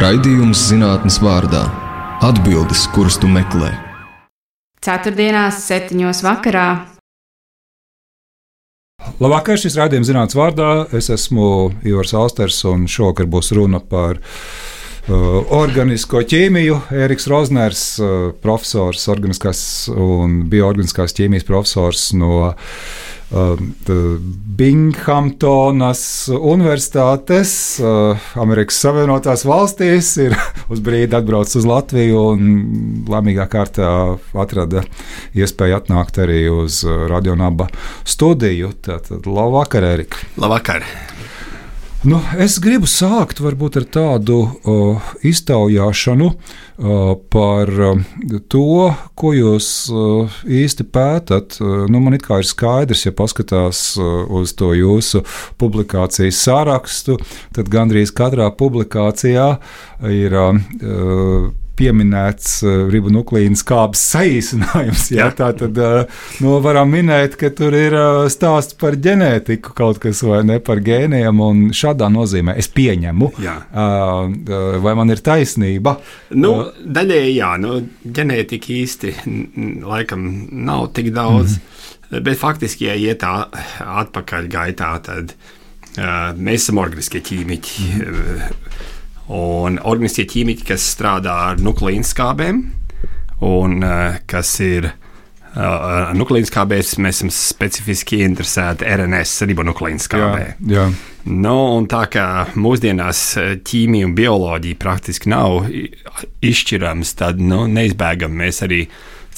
Raidījums zinātnes vārdā - atbildes, kuras tu meklē. Ceturtdienās, septiņos vakarā. Labvakar, šis raidījums zinātnīs vārdā. Es esmu Ivars Alsters, un šovakar būs runa par organisko ķīmiju. Eriks Rozners, uh, profesors, organiskās un bioorganiskās ķīmijas profesors no uh, Binghamtonas Universitātes, uh, Amerikas Savienotās valstīs, ir uz brīdi atbraucis uz Latviju un laimīgā kārtā atrada iespēju atnākt arī uz radionāba studiju. Tātad, labvakar, Erika! Labvakar! Nu, es gribu sākt varbūt ar tādu uh, iztaujāšanu uh, par uh, to, ko jūs uh, īsti pētat. Uh, nu, man ir skaidrs, ja paskatās uh, uz to jūsu publikācijas sārakstu, tad gandrīz katrā publikācijā ir. Uh, pieminēts uh, ribonuklīnas kāpnes saīsinājums. Jā, tā tad uh, nu, varam minēt, ka tur ir uh, stāsts par ģenētiku, kaut kas vai ne par gēniem. Un šādā nozīmē es pieņemu, jā. vai man ir taisnība. Nu, daļēji jā, nu, ģenētika īsti laikam nav tik daudz, mm bet faktiski, ja iet tā atpakaļ gaitā, tad uh, mēs esam organiskie ķīmiķi. Mm Un organiskie ķīmiķi, kas strādā ar nukleīnskābēm, un uh, kas ir uh, ar nukleīnskābēs, mēs esam specifiski interesēti RNS ribonukleīnskābē. Jā, jā. Nu, un tā kā mūsdienās ķīmija un bioloģija praktiski nav izšķiramas, tad nu, neizbēgami mēs arī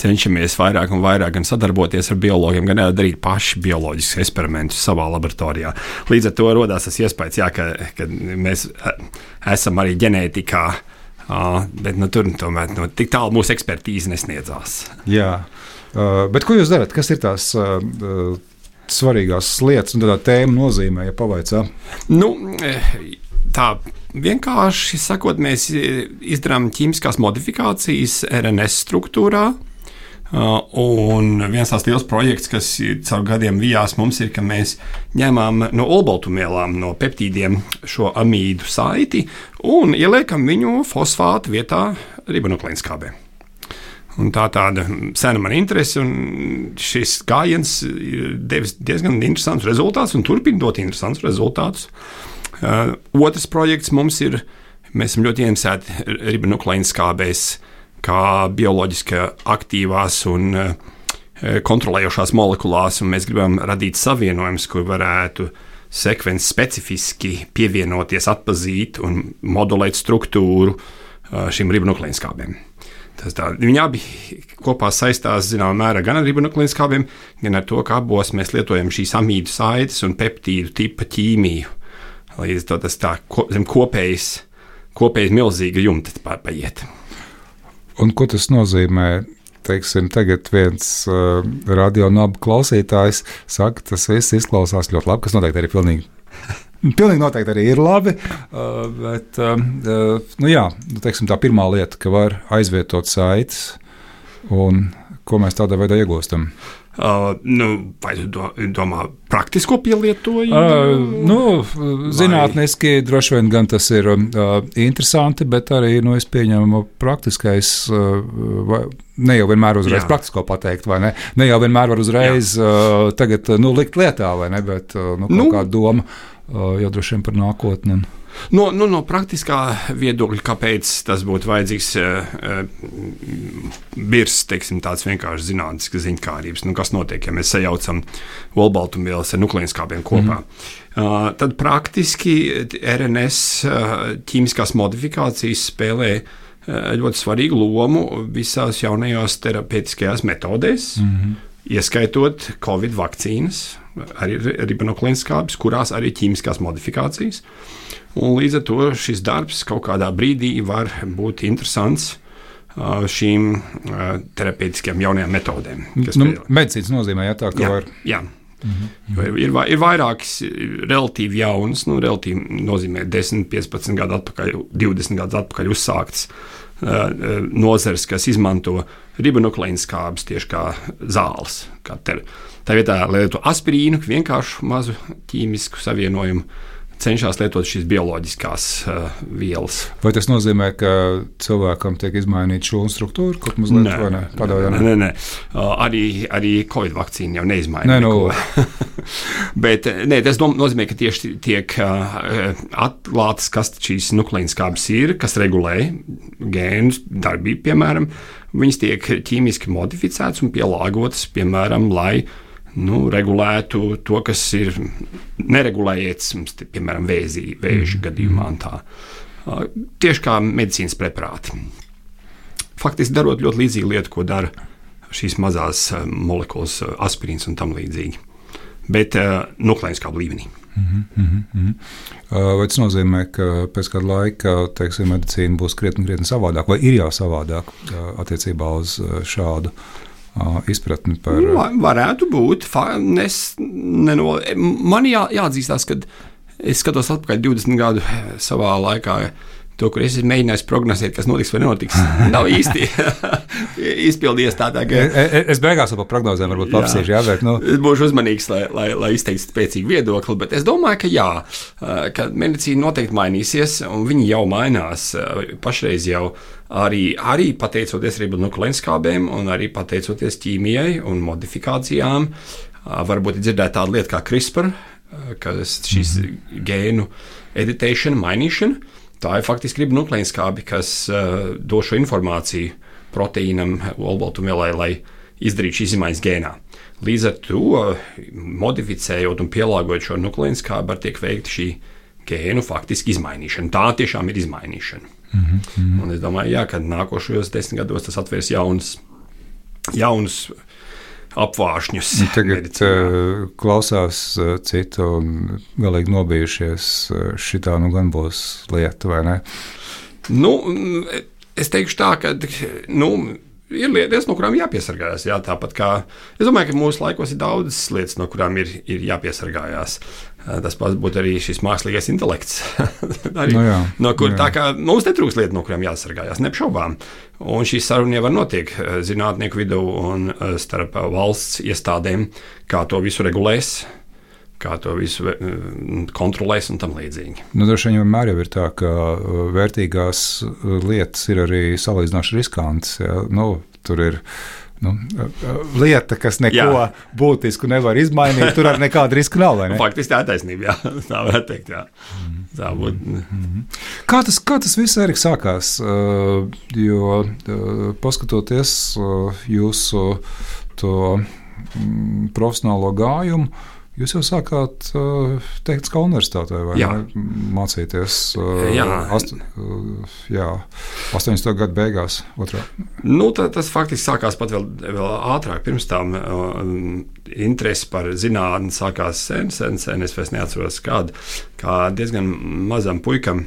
cenšamies vairāk un vairāk gan sadarboties ar biologiem, gan arī darīt paši bioloģiskus eksperimentus savā laboratorijā. Līdz ar to radās tas iespējas, jā, ka, ka mēs esam arī ģenētikā. Uh, bet nu, tur tomēr nu, tik tālu mūsu ekspertīze nesniedzās. Jā, uh, bet ko jūs darat? Kas ir tās uh, svarīgās lietas un tādā tēma nozīmē, ja pavaicā? Nu, tā vienkārši sakot, mēs izdarām ķīmiskās modifikācijas RNS struktūrā. Uh, un viens tās liels projekts, kas caur gadiem vijās mums, ir, ka mēs ņemam no olbaltumvielām, no peptīdiem šo amīdu saiti un ieliekam viņu fosfātu vietā ribonuklīnskābē. Un tā tāda sena man interese, un šis gājiens ir devis diezgan interesants rezultāts un turpina dot interesants rezultātus. Uh, otrs projekts mums ir, mēs esam ļoti interesēti ribonuklīnskābēs kā bioloģiski aktīvās un eh, kontrolējošās molekulās, un mēs gribam radīt savienojumus, kur varētu sekvences specifiski pievienoties, atpazīt un modulēt struktūru eh, šīm ribonukleīnskābēm. Viņi abi kopā saistās zināmā mērā gan ar ribonukleīnskābēm, gan ar to, ka abos mēs lietojam šīs amīdu saites un peptīdu tipa ķīmiju. Līdz ar to tas tā zem kopējas, kopējas milzīga jumta paiet. Pa Un ko tas nozīmē? Teiksim, tagad viens uh, radionabu klausītājs saka, tas viss izklausās ļoti labi, kas noteikti arī pilnīgi. Pilnīgi noteikti arī ir labi, uh, bet uh, nu jā, nu, teiksim, tā pirmā lieta, ka var aizvietot saites, un ko mēs tādā veidā iegūstam. Uh, Uh, nu, vai tu domā praktisko pielietojumu? Uh, nu, zinātniski vai... droši vien gan tas ir uh, interesanti, bet arī nu, es pieņemu praktiskais. Uh, Ne jau vienmēr uzreiz Jā. praktisko pateikt, vai ne? Ne jau vienmēr var uzreiz Jā. uh, tagad, nu, likt lietā, vai ne? Bet uh, nu, nu, kāda doma uh, jau droši vien par nākotni. Un... No, nu, no praktiskā viedokļa, kāpēc tas būtu vajadzīgs, uh, birs, teiksim, tāds vienkārši zinātnisks ziņkārības, nu, kas notiek, ja mēs sajaucam olbaltumvielas ar nukleīnskābiem kopā. Mm -hmm. Uh, tad praktiski RNS uh, ķīmiskās modifikācijas spēlē uh, ļoti svarīgu lomu visās jaunajās terapeitiskajās metodēs, mm -hmm. ieskaitot Covid vakcīnas, arī ribonuklīnskābes, kurās arī ķīmiskās modifikācijas. Un līdz ar to šis darbs kaut kādā brīdī var būt interesants šīm terapeitiskajām jaunajām metodēm. Nu, medicīnas nozīmē, ja tā kā jā, var. Jā. Mhm. Ir, ir, ir vairākas relatīvi jaunas, nu, relatīvi nozīmē 10, 15 gadu atpakaļ, 20 gadus atpakaļ uzsāktas uh, nozares, kas izmanto ribonukleīnas skābes tieši kā zāles. Kā ter, tā vietā lieto aspirīnu, vienkāršu mazu ķīmisku savienojumu cenšas lietot šīs bioloģiskās uh, vielas. Vai tas nozīmē, ka cilvēkam tiek izmainīta šūnu struktūra kaut mazliet Nē, vai ne? Padaudā, nē, nē, nē. Uh, arī, arī Covid vakcīna jau neizmaina. Nē, nu. Bet nē, tas no, nozīmē, ka tieši tiek uh, atklātas, kas šīs nukleīnas kāpnes ir, kas regulē gēnu darbību, piemēram. Viņas tiek ķīmiski modificētas un pielāgotas, piemēram, lai uh, nu, regulētu to, kas ir neregulējies, piemēram, vēzī, vēža mm. gadījumā. Tā. Tieši kā medicīnas preparāti. Faktiski darot ļoti līdzīgu lietu, ko dara šīs mazās molekulas, aspirīns un tam līdzīgi. Bet nukleīniskā līmenī. Mm -hmm. Vai tas nozīmē, ka pēc kāda laika teiksim, medicīna būs krietni, krietni savādāka, vai ir jau savādāk attiecībā uz šādu izpratni par. Va, varētu būt. Es, neno, man jā, jāatzīstās, ka es skatos atpakaļ 20 gadu savā laikā. To, kur es mēģināju prognozēt, kas notiks vai nenotiks, nav īsti izpildījies tādā veidā. Es, e, es beigās par prognozēm varbūt papsīšu, jā, bet. Nu. Es būšu uzmanīgs, lai, lai, lai izteiktu spēcīgu viedokli, bet es domāju, ka jā, ka medicīna noteikti mainīsies, un viņi jau mainās. Pašreiz jau arī, arī pateicoties ribonukleinskābēm, un arī pateicoties ķīmijai un modifikācijām. Varbūt dzirdēt tādu lietu kā CRISPR, kas šīs mm -hmm. gēnu editēšana, mainīšana. Tā ir faktiski ribonukleinskābi, kas uh, dod šo informāciju proteīnam, olbaltumvielai, lai izdarītu šīs izmaiņas gēnā. Līdz ar to, modificējot un pielāgojot šo nukleinskābi, var tiek veikta šī gēnu faktiski izmainīšana. Tā tiešām ir izmainīšana. Mm -hmm. Un es domāju, jā, ka nākošajos desmit gados tas atvērs jaunas, jaunas apvāršņus. Nu, tagad uh, klausās uh, citu un galīgi nobijušies. Uh, šitā nu gan būs lieta, vai ne? Nu, es teikšu tā, ka. Nu, ir lietas, no kurām jāpiesargājas. Jā, tāpat kā es domāju, ka mūsu laikos ir daudzas lietas, no kurām ir, ir jāpiesargājas. Tas pats būtu arī šis mākslīgais intelekts. arī, no nu jā, no kur, jā. Tā kā mums netrūks lietu, no kurām jāsargājas, neapšaubām. Un šī saruna jau notiek zinātnieku vidū un starp valsts iestādēm, kā to visu regulēs kā to visu kontrolēs un tam līdzīgi. Nu, Droši vien vienmēr jau ir tā, ka vērtīgās lietas ir arī salīdzinoši riskantas. Ja? Nu, tur ir nu, lieta, kas neko jā. būtisku nevar izmainīt. Tur arī nekāda riska nav. Ne? Faktiski tā ir taisnība. Jā. Tā varētu teikt. Jā. Tā būt. Mm -hmm. kā, tas, kā tas viss arī sākās? Jo paskatoties jūsu to mm, profesionālo gājumu, Jūs jau sākāt uh, teikt, ka universitātē vai jā. ne, mācīties uh, jā. Ast, uh, jā, 80. gada beigās. Otrā. Nu, tā, tas faktiski sākās pat vēl, vēl ātrāk. Pirms tam uh, interesi par zinātnē sākās sen, sen, sen. Es vairs neatceros, kādu. Kā diezgan mazam puikam.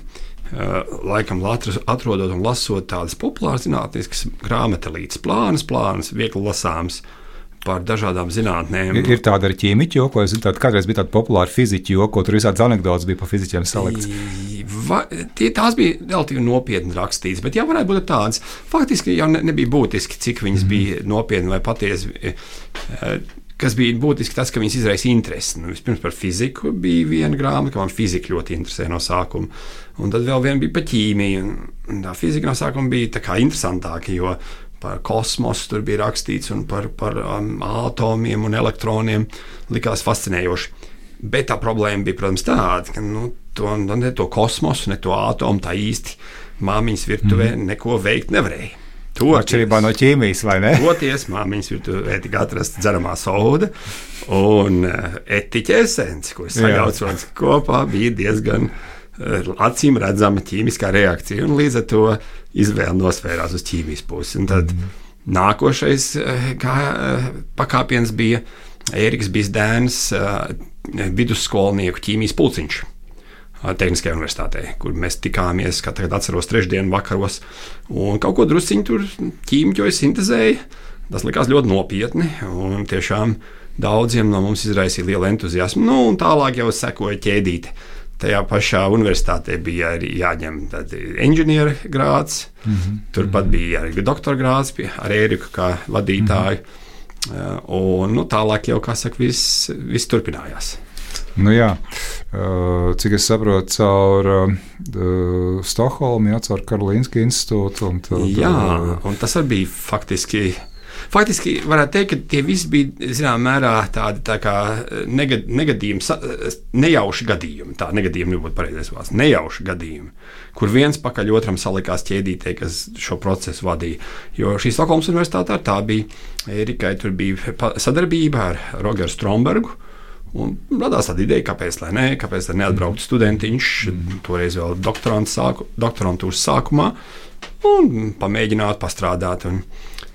Uh, laikam atrodot un lasot tādas populāras zinātniskas grāmatas, plānas, plānas, viegli lasāmas. Uh, par dažādām zinātnēm. Ir, ir tāda arī ķīmiķa joki, ko es zinu, tāda kādreiz bija tāda populāra fiziķa joki, ko tur visādas anekdotas bija par fiziķiem salikts. Va, tie, tās bija relatīvi nopietni rakstītas, bet jā, varētu būt tādas. Faktiski jau ne, nebija būtiski, cik viņas mm. bija nopietni vai patiesi. Eh, kas bija būtiski tas, ka viņas izraisīja interesi. Nu, vispirms par fiziku bija viena grāmata, ka man fizika ļoti interesēja no sākuma. Un tad vēl viena bija par ķīmiju. Tā fizika no sākuma bija interesantāka, jo par kosmosu tur bija rakstīts un par, par um, atomiem un elektroniem. Likās fascinējoši. Bet tā problēma bija, protams, tāda, ka nu, to, ne to kosmosu, ne to atomu tā īsti māmiņas virtuvē mm. neko veikt nevarēja. Atšķirībā no ķīmijas, vai ne? Toties māmiņas virtuvē tika atrasta dzeramā soda un uh, etiķa esence, ko sajaucot kopā, bija diezgan acīm redzama ķīmiskā reakcija. Līdz ar to izvēle nosvērās uz ķīmijas pusi. Un tad mm. nākošais eh, kā, eh, pakāpiens bija Ēriks Bizdēns, eh, vidusskolnieku ķīmijas pulciņš. Tehniskajā universitātē, kur mēs tikāmies, kā tagad atceros, trešdienas vakaros, un kaut ko drusciņu tur ķīmijos sintēzēja. Tas likās ļoti nopietni, un tiešām daudziem no mums izraisīja lielu entuziasmu. Nu, un tālāk jau sekoja ķēdīte. Uh, Tajā pašā universitātē bija arī jāņem inženieru grāts, mm -hmm. turpat bija arī doktora grāts ar Ēriku kā vadītāju. Mm -hmm. Un nu, tālāk jau, kā saka, viss, viss turpinājās. Nu, jā, cik es saprotu, caur uh, Stokholmu, jā, caur Karolīnas institūtu. Un tad, jā, un tas arī bija faktiski Faktiski varētu teikt, ka tie visi bija zināmā mērā tādi tā kā negad, negadījumi, nejauši gadījumi. Tā negadījumi nebūtu pareizais vārds. Nejauši gadījumi, kur viens pakaļ otram salikās ķēdītē, kas šo procesu vadīja. Jo šī Stokholmas universitāte tā bija Erikai, tur bija sadarbība ar Rogeru Strombergu. Un radās tāda ideja, kāpēc tā ne, kāpēc tā neatbrauktu studentiņš, mm. toreiz vēl doktorantūras sākumā, un pamēģināt pastrādāt. Un,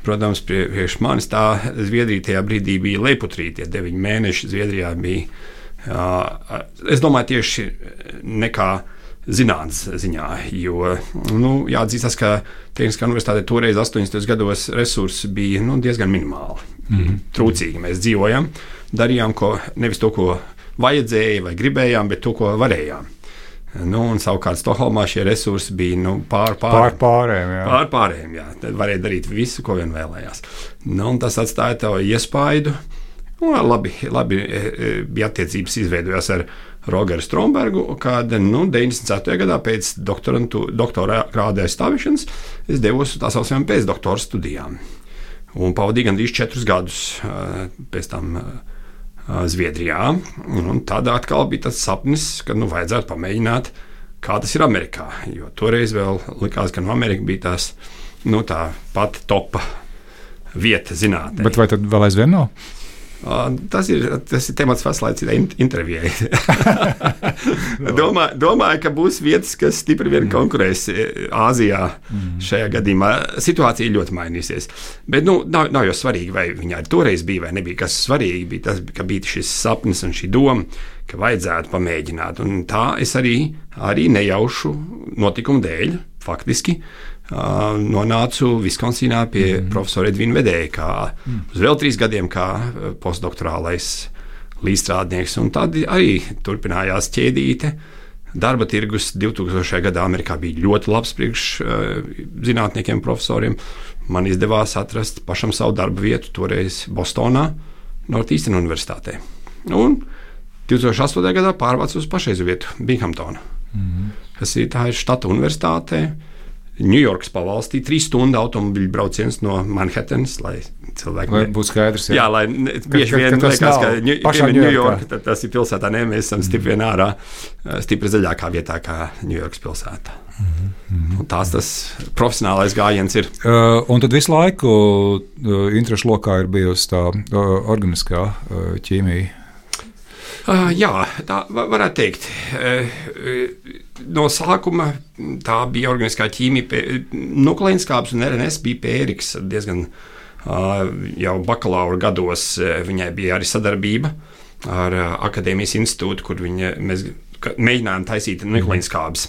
Protams, priekš manis tā Zviedrija tajā brīdī bija leputrītie, deviņi mēneši Zviedrijā bija. Uh, es domāju, tieši nekā zinātnīs ziņā, jo nu, jāatzīst, ka Tehniskā universitāte toreiz, 80. gados, resursi bija nu, diezgan minimāli. Mm -hmm. Trūcīgi mēs dzīvojam, darījām ko, nevis to, ko vajadzēja vai gribējām, bet to, ko varējām. Nu, un savukārt Stokholmā šie resursi bija nu, pār, pār, pār pārējiem. Jā. Pār pārējiem jā. Tad varēja darīt visu, ko vien vēlējās. Nu, tas atstāja tev iespaidu. Nu, labi, labi e, e, bija attiecības izveidojās ar Rogeru Strombergu, kad nu, 94. gadā pēc doktora grāda aizstāvēšanas es devos uz tā saucamajām pēcdoktora studijām. Un pavadīju gandrīz četrus gadus pēc tam Zviedrijā. Un tad atkal bija tas sapnis, ka nu, vajadzētu pamēģināt, kā tas ir Amerikā. Jo toreiz vēl likās, ka no Amerikas bija tās nu, tā pati topa vieta zinātnē. Bet vai tad vēl aizvien nav? Tas ir, tas ir temats veselai intervijai. Domā, domāju, ka būs vietas, kas stipri vien mm. konkurēs Āzijā. Mm. Šajā gadījumā situācija ļoti mainīsies. Bet nu, nav, nav jau svarīgi, vai viņai toreiz bija vai nebija. Kas svarīgi bija tas, ka bija šis sapnis un šī doma, ka vajadzētu pamēģināt. Un tā es arī, arī nejaušu notikumu dēļ, faktiski nonācu Viskonsīnā pie mm. profesora Edvina Vedēja, kā mm. uz vēl trīs gadiem, kā postdoktorālais līdzstrādnieks. Un tad arī turpinājās ķēdīte. Darba tirgus 2000. gadā Amerikā bija ļoti labs priekš zinātniekiem, profesoriem. Man izdevās atrast pašam savu darbu vietu, toreiz Bostonā, Northeastern Universitātē. Un 2008. gadā pārvācu uz pašreizu vietu, Binghamtonu, mm kas ir tā ir štata universitāte Ņujorkas pavalstī, trīs stundu automobiļu brauciens no Manhattanas, lai cilvēki lai būtu skaidrs. Jā, jā lai bieži vien liekas, ka Ņujorka tas ir pilsētā, ne mēs esam stipri vien ārā, stipri zaļākā vietā kā Ņujorkas pilsētā. Mm -hmm. Tās tas profesionālais gājiens ir. Uh, un tad visu laiku uh, interešu lokā ir bijusi tā uh, organiskā uh, ķīmija. Uh, jā, tā varētu teikt. Uh, uh, no sākuma tā bija organiskā ķīmija, nukleīnskāps un RNS bija pēriks diezgan uh, jau bakalaura gados. Viņai bija arī sadarbība ar Akadēmijas institūtu, kur viņa, mēs mēģinājām taisīt nukleīnskābes.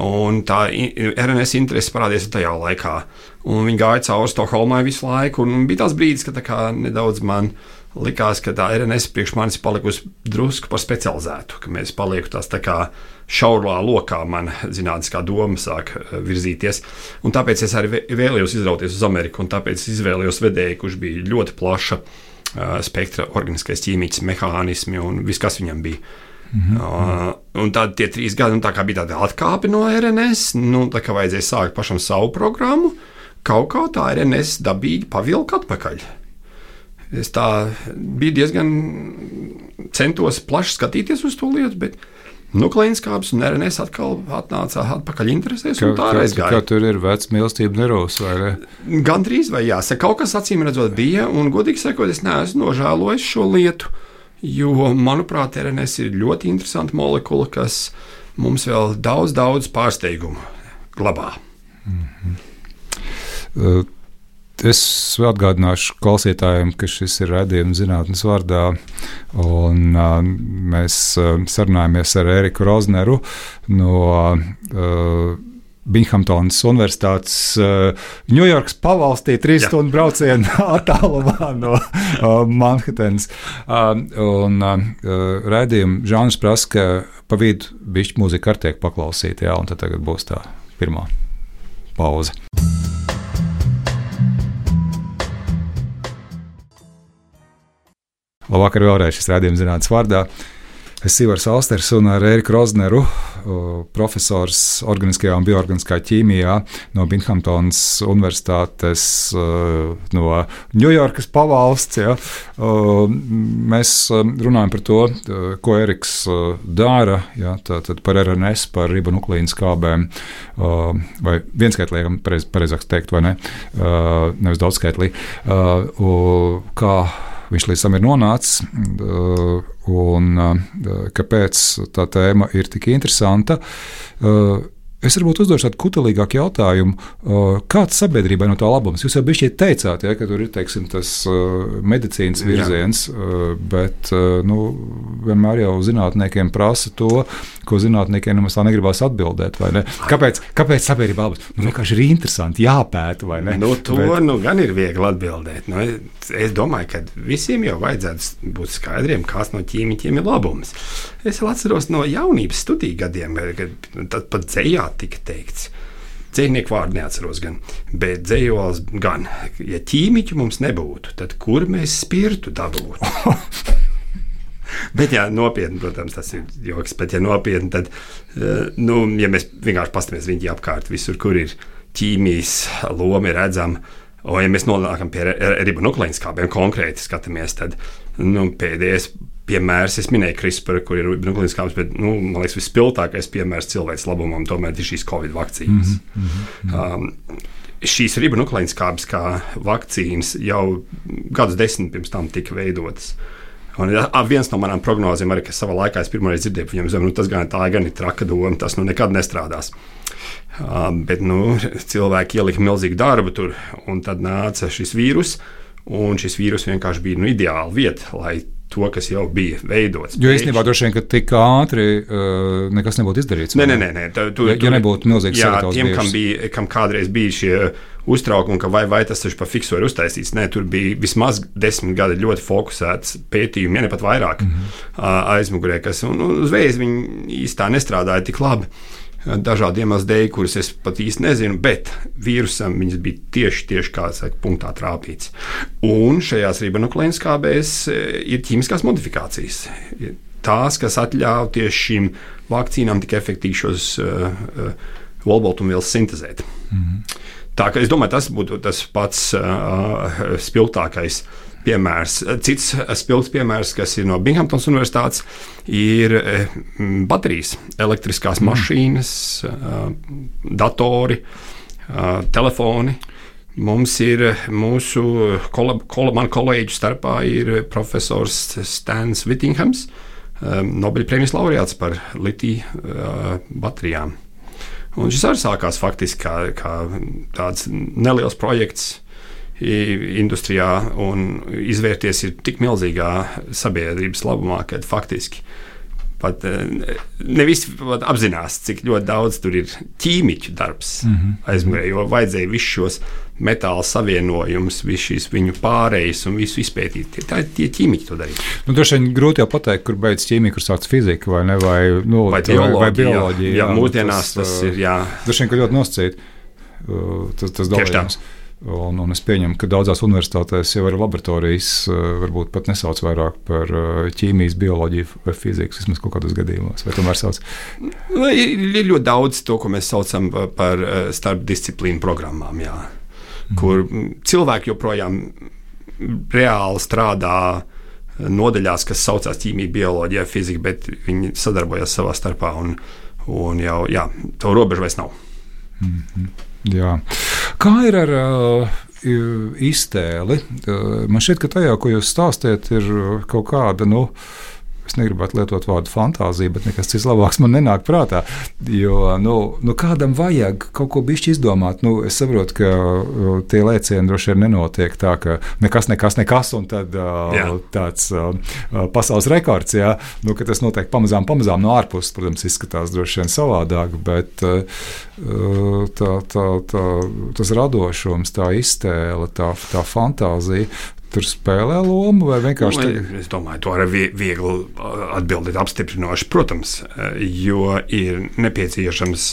Un tā RNS interese parādījās tajā laikā. Un viņi gāja cauri Stokholmai visu laiku. Bija tas brīdis, kad nedaudz man likās, ka tā RNS priekš manis palikusi drusku par specializētu, ka mēs paliekam tās tā kā šaurā lokā mana zinātniskā doma sāk eh, virzīties. Un tāpēc es arī vēlējos izrauties uz Ameriku, un tāpēc izvēlējos vedēju, kurš bija ļoti plaša uh, spektra organiskais ķīmijas mehānismi un viss, kas viņam bija. Mm -hmm. uh, un tad tie trīs gadi, nu, tā bija tāda atkāpe no RNS, nu, tā kā vajadzēja sākt pašam savu programmu, kaut kā tā RNS dabīgi pavilka atpakaļ. Es tā biju diezgan centos plaši skatīties uz to lietu, bet Nukleīnskāps un RNS atkal atnāca atpakaļ interesēs. Kā, tā arī gāja. Kā tur ir vecs mīlestība nerūs, vai ne? Gan drīz vai jāsaka, kaut kas acīm redzot bija, un godīgi sakot, es neesmu nožēlojis šo lietu, jo, manuprāt, RNS ir ļoti interesanta molekula, kas mums vēl daudz, daudz pārsteigumu glabā. Mm -hmm. uh. Es atgādināšu klausītājiem, ka šis ir redzējums zinātnes vārdā. Un, uh, mēs uh, sarunājamies ar Eriku Rozneru no uh, Binghamtonas Universitātes Ņujorkas uh, pavalstī, trīs Jā. stundu braucienu attālumā no uh, Manhattanas. Uh, un uh, redzējuma žāns prasa, ka pa vidu bišķi mūzika ar tiek paklausīta, jā, un tad tagad būs tā pirmā pauze. Labvakar vēlreiz šis rādījums zinātnes vārdā. Es esmu Ivars Alsters un ar Eriku Rozneru, profesors organiskajā un bioorganiskā ķīmijā no Binghamtonas Universitātes no Ņujorkas pavalsts. Ja. Mēs runājam par to, ko Eriks dara, ja, tātad par RNS, par ribonuklīnu skābēm, vai vienskaitlīgam, pareiz, pareizāk teikt, vai ne, nevis daudzskaitlī, kā viņš līdz tam ir nonācis un kāpēc tā tēma ir tik interesanta. Es varbūt uzdošu tādu kutelīgāku jautājumu. Kāds sabiedrībai no tā labums? Jūs jau bijāt teicāt, ja, ka tur ir teiksim, tas medicīnas virziens, Jā. bet nu, vienmēr jau zinātniekiem prasa to, ko zinātniekiem nemaz tā negribās atbildēt. Ne? Kāpēc, kāpēc sabiedrība labums? Nu, vienkārši ir interesanti, jāpēta, vai ne? Nu, to bet... nu, gan ir viegli atbildēt. Nu, es domāju, ka visiem jau vajadzētu būt skaidriem, kas no ķīmiķiem ir labums. Es atceros no jaunības studiju gadiem, kad pat dzējā tika teikts. Dzīvnieku vārdu neatceros, gan, bet dzīslis gan. Ja ķīmiķi mums nebūtu, tad kur mēs spirtu dabūtu? bet, ja nopietni, protams, tas ir joks, bet, ja nopietni, tad, eh, nu, ja mēs vienkārši paskatāmies viņu apkārt, visur, kur ir ķīmijas loma, redzama. O, ja mēs nonākam pie ribonuklīnas skābiem konkrēti skatāmies, tad nu, pēdējais piemērs. Es minēju CRISPR, kur ir nuklīnas kāpnes, bet nu, man liekas, vispilgtākais piemērs cilvēks labumam tomēr ir šīs Covid vakcīnas. Mm -hmm. um, šīs ribonuklīnas kāpnes kā vakcīnas jau gadus desmit pirms tam tika veidotas. Un viens no manām prognozēm, arī, savā laikā es pirmoreiz dzirdēju, viņam zinu, nu, tas gan tā, gan ir traka doma, tas nu nekad nestrādās. Uh, bet nu, cilvēki ielika milzīgu darbu tur, un tad nāca šis vīrus, un šis vīrus vienkārši bija nu, ideāla vieta, lai to, kas jau bija veidots. Jo īstenībā droši vien, ka tik ātri uh, nekas nebūtu izdarīts. Nē, nē, nē. nē tu, tu, ja, ja nebūtu milzīgs sagatavotības. Tiem, kam, bija, kam kādreiz bija šie uztraukumi, ka vai, vai tas taču pa fiksu ir uztaisīts, nē, tur bija vismaz desmit gadi ļoti fokusēts pētījumi, ja ne pat vairāk mm -hmm. uh, aizmugurē, kas un, un uzreiz viņi īstā nestrādāja tik labi. Dažādu iemeslu dēļ, kurus es pat īsti nezinu, bet vīrusam viņas bija tieši, tieši kā saka, punktā trāpīts. Un šajās ribonuklīnas kābēs e, ir ķīmiskās modifikācijas. Tās, kas ļauj tieši šīm vakcīnām tik efektīvi šos uh, uh, olbaltumvielas sintēzēt. Mm -hmm. Tā kā es domāju, tas būtu tas pats uh, spilgtākais uh, piemērs. Cits spilgts piemērs, kas ir no Binghamtonas Universitātes, ir eh, baterijas, elektriskās mm. mašīnas, eh, datori, eh, telefoni. Mums ir mūsu kol, kol, kolēģu starpā ir profesors Stans Vittinghams, Nobelpremijas laureāts par litiju baterijām. Un šis arī sākās faktiski kā, kā tāds neliels projekts industrijā un izvērties ir tik milzīgā sabiedrības labumā, ka faktiski pat eh, ne visi pat apzinās, cik ļoti daudz tur ir ķīmiķu darbs mm -hmm. aizmugurē, jo vajadzēja visus šos metāla savienojumus, visu šīs viņu pārējas un visu izpētīt. Tie, tā, tie ķīmiķi to darīja. Nu, Droši vien grūti jau pateikt, kur beidzas ķīmija, kur sākas fizika vai, ne, vai, nu, vai, bioloģija, vai bioloģija. Jā, jā, jā mūsdienās tas, tas ir. Jā. Droši vien, ka ļoti nosacīt uh, tas, tas dalījums. Un, un es pieņemu, ka daudzās universitātēs jau ir laboratorijas, eh, varbūt pat nesauc vairāk par eh, ķīmijas, bioloģiju vai fiziku, vismaz kaut kādos gadījumos. Vai tomēr sauc? Nu, ir, ir ļoti daudz to, ko mēs saucam par eh, starpdisciplīnu programmām, jā, mm. kur cilvēki joprojām reāli strādā nodaļās, kas saucās ķīmija, bioloģija, fizika, bet viņi sadarbojas savā starpā un, un jau jā, to robežu vairs nav. Mm -hmm. Jā. Kā ir ar uh, iztēli? Uh, man šķiet, ka tajā, ko jūs stāstījat, ir kaut kāda. Nu, Es negribētu lietot vārdu fantāzija, bet nekas cits labāks man nenāk prātā. Jo nu, nu kādam vajag kaut ko bišķi izdomāt. Nu, es saprotu, ka uh, tie lēcieni droši vien nenotiek tā, ka nekas, nekas, nekas, un tad uh, jā. tāds uh, pasaules rekords. Jā, nu, tas notiek pamazām, pamazām no ārpuses. Protams, izskatās droši vien savādāk, bet tā, tā, tā, tas radošums, tā iztēle, tā, tā fantāzija tur spēlē lomu, vai vienkārši nu, tā? Es domāju, to arī viegli atbildēt apstiprinoši, protams, jo ir nepieciešams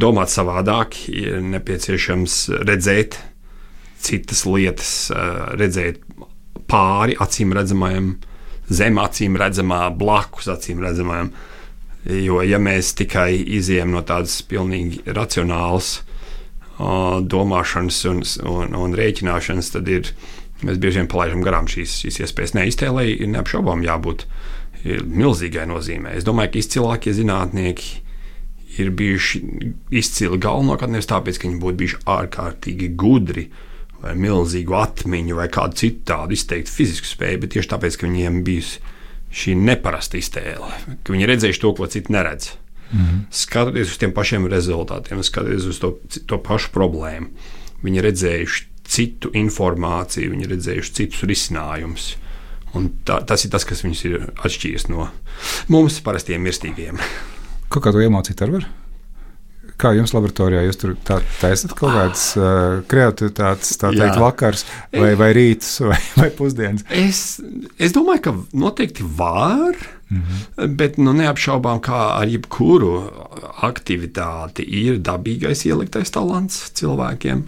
domāt savādāk, ir nepieciešams redzēt citas lietas, redzēt pāri acīm redzamajam zem acīm redzamā, blakus acīm redzamajam. Jo, ja mēs tikai izējām no tādas pilnīgi racionālas domāšanas un, un, un rēķināšanas, tad ir, mēs bieži vien palaidām garām šīs, šīs iespējas. Nē, iztēlē ir neapšaubām jābūt milzīgai nozīmē. Es domāju, ka izcilākie zinātnieki ir bijuši izcili galvenokārt nevis tāpēc, ka viņi būtu bijuši ārkārtīgi gudri vai milzīgu atmiņu vai kādu citu tādu izteiktu fizisku spēju, bet tieši tāpēc, ka viņiem bijusi šī neparasta iztēle, ka viņi redzējuši to, ko citi neredz. Mm -hmm. Skatoties uz tiem pašiem rezultātiem, skatoties uz to, to pašu problēmu, viņi redzējuši citu informāciju, viņi redzējuši citus risinājumus. Tā, tas ir tas, kas viņus ir atšķīris no mums, parastiem mirstīgiem. Ko kā to iemācīt ar? Var? Kā jums laboratorijā jūs tur tā, taisat kaut kādas uh, kreativitātes, tā teikt, Jā. vakars vai, vai rīts vai, vai pusdienas? Es, es domāju, ka noteikti var. Mm -hmm. Bet nu, neapšaubām, kā ar jebkuru aktivitāti, ir dabīgais ieliktais talants cilvēkiem,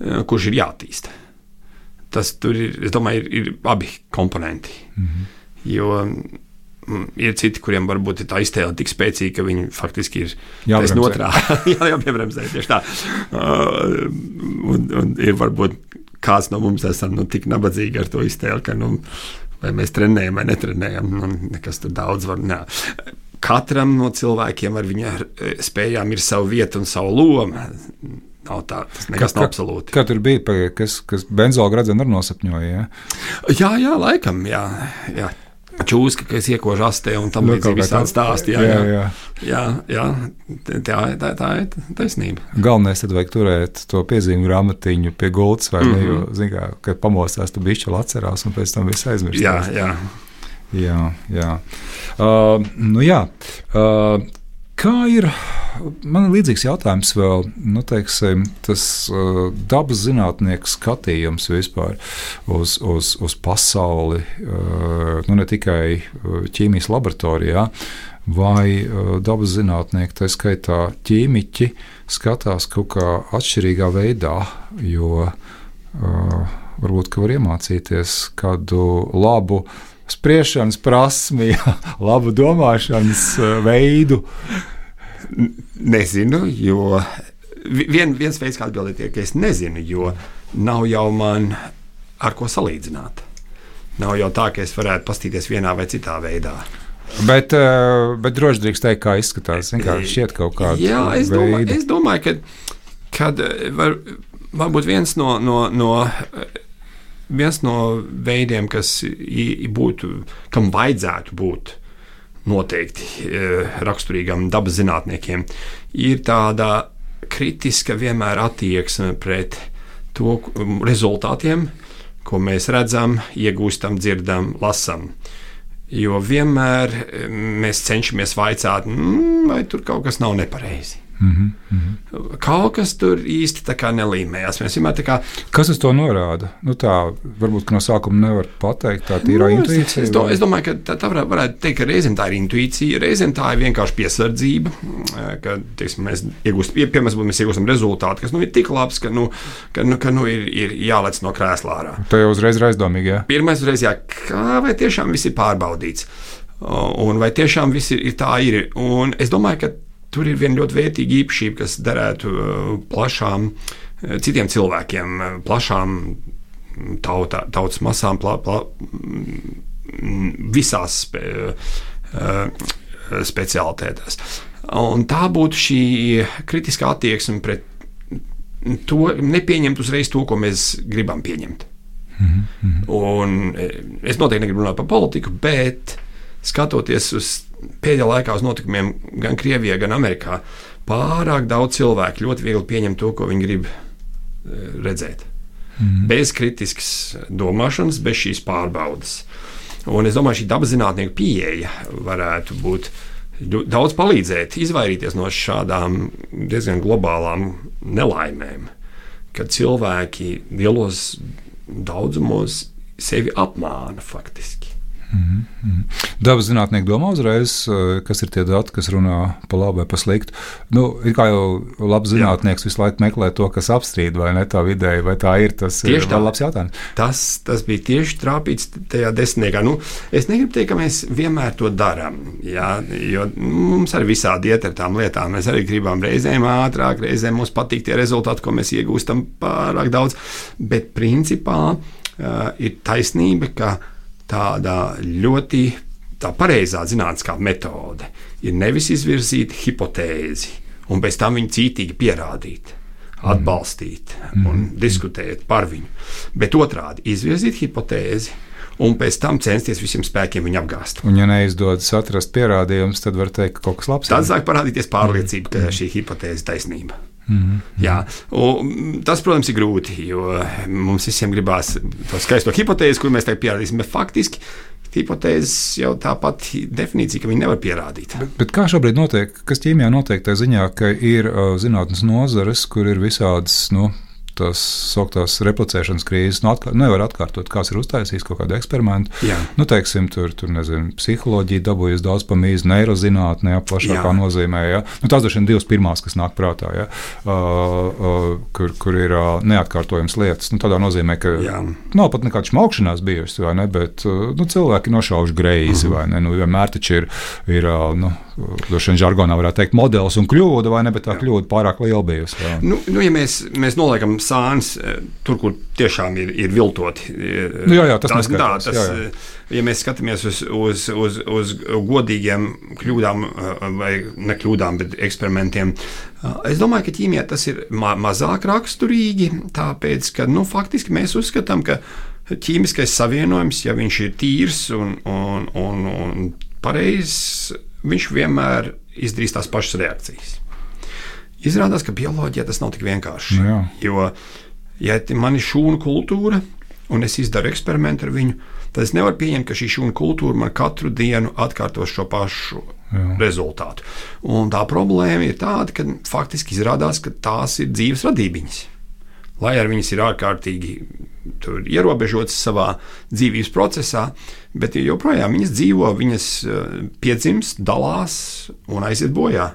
kurš ir jātīst. Tas tur ir, es domāju, ir, ir abi komponenti. Mm -hmm. Jo ir citi, kuriem varbūt ir tā iztēle tik spēcīga, ka viņi faktiski ir taisnība otrā. jā, jāpiebremzē tieši tā. Uh, un, un ir varbūt kāds no mums esam nu, tik nabadzīgi ar to iztēli, ka nu, vai mēs trenējam vai netrenējam, nu, nekas tur daudz var. Nē. Katram no cilvēkiem ar viņa spējām ir sava vieta un sava loma. Nav tā, tas nekas nav absolūti. Kā tur bija, kas, kas benzola gradzenu arī nosapņoja? Ja? Jā, jā, laikam, jā. jā čūska, kas iekož astē un tam nu, līdzīgi visādi stāsti. Jā, jā, jā. jā, jā tā, tā, tā ir taisnība. Galvenais tad vajag turēt to piezīmu grāmatiņu pie gultas, vai mm -hmm. ne, jo, mhm. zin kā, kad pamostās, tu bišķi atcerās un pēc tam viss aizmirst. Jā, jā. Jā, jā. Uh, nu jā. Uh, Kā ir? Man ir līdzīgs jautājums vēl, nu, teiksim, tas uh, dabas zinātnieku skatījums vispār uz, uz, uz pasauli, uh, nu, ne tikai uh, ķīmijas laboratorijā, vai uh, dabas zinātnieki, tā skaitā ķīmiķi, skatās kaut kā atšķirīgā veidā, jo uh, varbūt var iemācīties kādu labu spriešanas prasmi, labu domāšanas uh, veidu? Nezinu, jo vien, viens veids, kā atbildēt, ir, ka es nezinu, jo nav jau man ar ko salīdzināt. Nav jau tā, ka es varētu pastīties vienā vai citā veidā. Bet, uh, bet droši drīkst teikt, kā izskatās. Vienkārši šķiet kaut kāda. Jā, es domāju, es domāju ka kad var, varbūt viens no, no, no viens no veidiem, kas būtu, kam vajadzētu būt noteikti eh, raksturīgam dabas zinātniekiem, ir tāda kritiska vienmēr attieksme pret to rezultātiem, ko mēs redzam, iegūstam, dzirdam, lasām. Jo vienmēr eh, mēs cenšamies vaicāt, mm, vai tur kaut kas nav nepareizi. Mm -hmm. Kaut kas tur īsti nelīmējās. Mēs vienmēr tā kā. Kas uz to norāda? Nu, tā varbūt no sākuma nevar pateikt. Tā ir nu, intuīcija. Es, do, es domāju, ka tā, tā varētu teikt, ka reizēm tā ir intuīcija, reizēm tā ir vienkārši piesardzība. Ka, teiksim, mēs iegūstam, piemēram, mēs iegūstam rezultātu, kas nu, ir tik labs, ka, nu, ka, nu, ka nu, ir, ir jālec no krēsla ārā. Tā jau uzreiz ir aizdomīgi. Jā. Pirmais uzreiz, jā, kā vai tiešām viss ir pārbaudīts. Un vai tiešām viss ir, ir tā ir. Un es domāju, ka tur ir viena ļoti vērtīga īpašība, kas derētu uh, plašām, uh, citiem cilvēkiem, uh, plašām tautā, tautas masām, pla, pla, mm, visās spe, speciālitātēs. Un tā būtu šī kritiskā attieksme pret to, nepieņemt uzreiz to, ko mēs gribam pieņemt. Mm -hmm. Un es noteikti negribu runāt par politiku, bet skatoties uz pēdējā laikā uz notikumiem gan Krievijā, gan Amerikā, pārāk daudz cilvēku ļoti viegli pieņem to, ko viņi grib eh, redzēt. Mm. Bez kritiskas domāšanas, bez šīs pārbaudas. Un es domāju, šī dabas zinātnieku pieeja varētu būt daudz palīdzēt, izvairīties no šādām diezgan globālām nelaimēm, kad cilvēki lielos daudzumos sevi apmāna faktiski. Mm -hmm. Dabas zinātnieki domā uzreiz, eh, kas ir tie dati, kas runā pa labi vai pa sliktu. Nu, kā jau labs zinātnieks visu laiku meklē to, kas apstrīd, vai ne tā vidēji, vai tā ir. Tas tieši ir tā. labs jautājums. Tas, tas bija tieši trāpīts tajā desmitniekā. Nu, es negribu teikt, ka mēs vienmēr to darām. Jā, jo mums arī visādi iet ar tām lietām. Mēs arī gribam reizēm ātrāk, reizēm mums patīk tie rezultāti, ko mēs iegūstam pārāk daudz. Bet principā uh, ir taisnība, ka tāda ļoti tā pareizā zinātniskā metode ir nevis izvirzīt hipotēzi un pēc tam viņu cītīgi pierādīt. Atbalstīt mm. un mm. diskutēt par viņu, bet otrādi izvirzīt hipotēzi, un pēc tam censties visiem spēkiem viņu apgāzt. Un, ja neizdodas atrast pierādījumus, tad var teikt, ka kaut kas labs. Tad sāk parādīties pārliecība, ka mm. šī hipotēze ir taisnība. -hmm. Jā, un tas, protams, ir grūti, jo mums visiem gribās to skaisto hipotēzi, kur mēs tagad pierādīsim. Bet faktiski hipotēzes jau tāpat definīcija, ka viņi nevar pierādīt. Bet, bet kā šobrīd notiek, kas ķīmijā notiek tā ziņā, ka ir uh, zinātnes nozares, kur ir visādas. Nu, tās sauktās replicēšanas krīzes. Nu, atkār, nevar atkārtot, kāds ir uztaisījis kaut kādu eksperimentu. Jā. Nu, teiksim, tur, tur nezinu, psiholoģija dabūjas daudz pamīzi, neirozinātnē, ja, plašākā Jā. nozīmē. Ja. Nu, tās ir divas pirmās, kas nāk prātā, ja, uh, uh, kur, kur ir uh, neatkārtojams lietas. Nu, tādā nozīmē, ka Jā. nav pat nekāda šmaukšanās bijusi, vai ne, bet uh, nu, cilvēki nošauž greizi, mhm. -huh. vai ne. Nu, vienmēr taču ir, ir uh, nu, Droši vien žargonā varētu teikt, modelis un kļūda, vai ne? Bet tā jā. kļūda pārāk liela bijusi. Nu, nu, ja mēs, mēs noliekam sānis eh, tur, kur tiešām ir, ir viltoti, eh, nu, jā, jā, tas, tas, tā, tas jā, jā. Eh, ja mēs skatāmies uz, uz, uz, uz godīgiem kļūdām, vai ne kļūdām, bet eksperimentiem, es domāju, ka ķīmijā tas ir ma mazāk raksturīgi, tāpēc, ka nu, faktiski mēs uzskatām, ka ķīmiskais savienojums, ja viņš ir tīrs un, un, un, un pareizs, viņš vienmēr izdarīs tās pašas reakcijas. Izrādās, ka bioloģijā tas nav tik vienkārši. Nu jā. Jo, ja man ir šūnu kultūra un es izdaru eksperimentu ar viņu, tad es nevaru pieņemt, ka šī šūnu kultūra man katru dienu atkārtos šo pašu jā. rezultātu. Un tā problēma ir tāda, ka faktiski izrādās, ka tās ir dzīves radībiņas lai arī viņas ir ārkārtīgi ierobežotas savā dzīvības procesā, bet joprojām viņas dzīvo, viņas eh, piedzimst, dalās un aiziet bojā.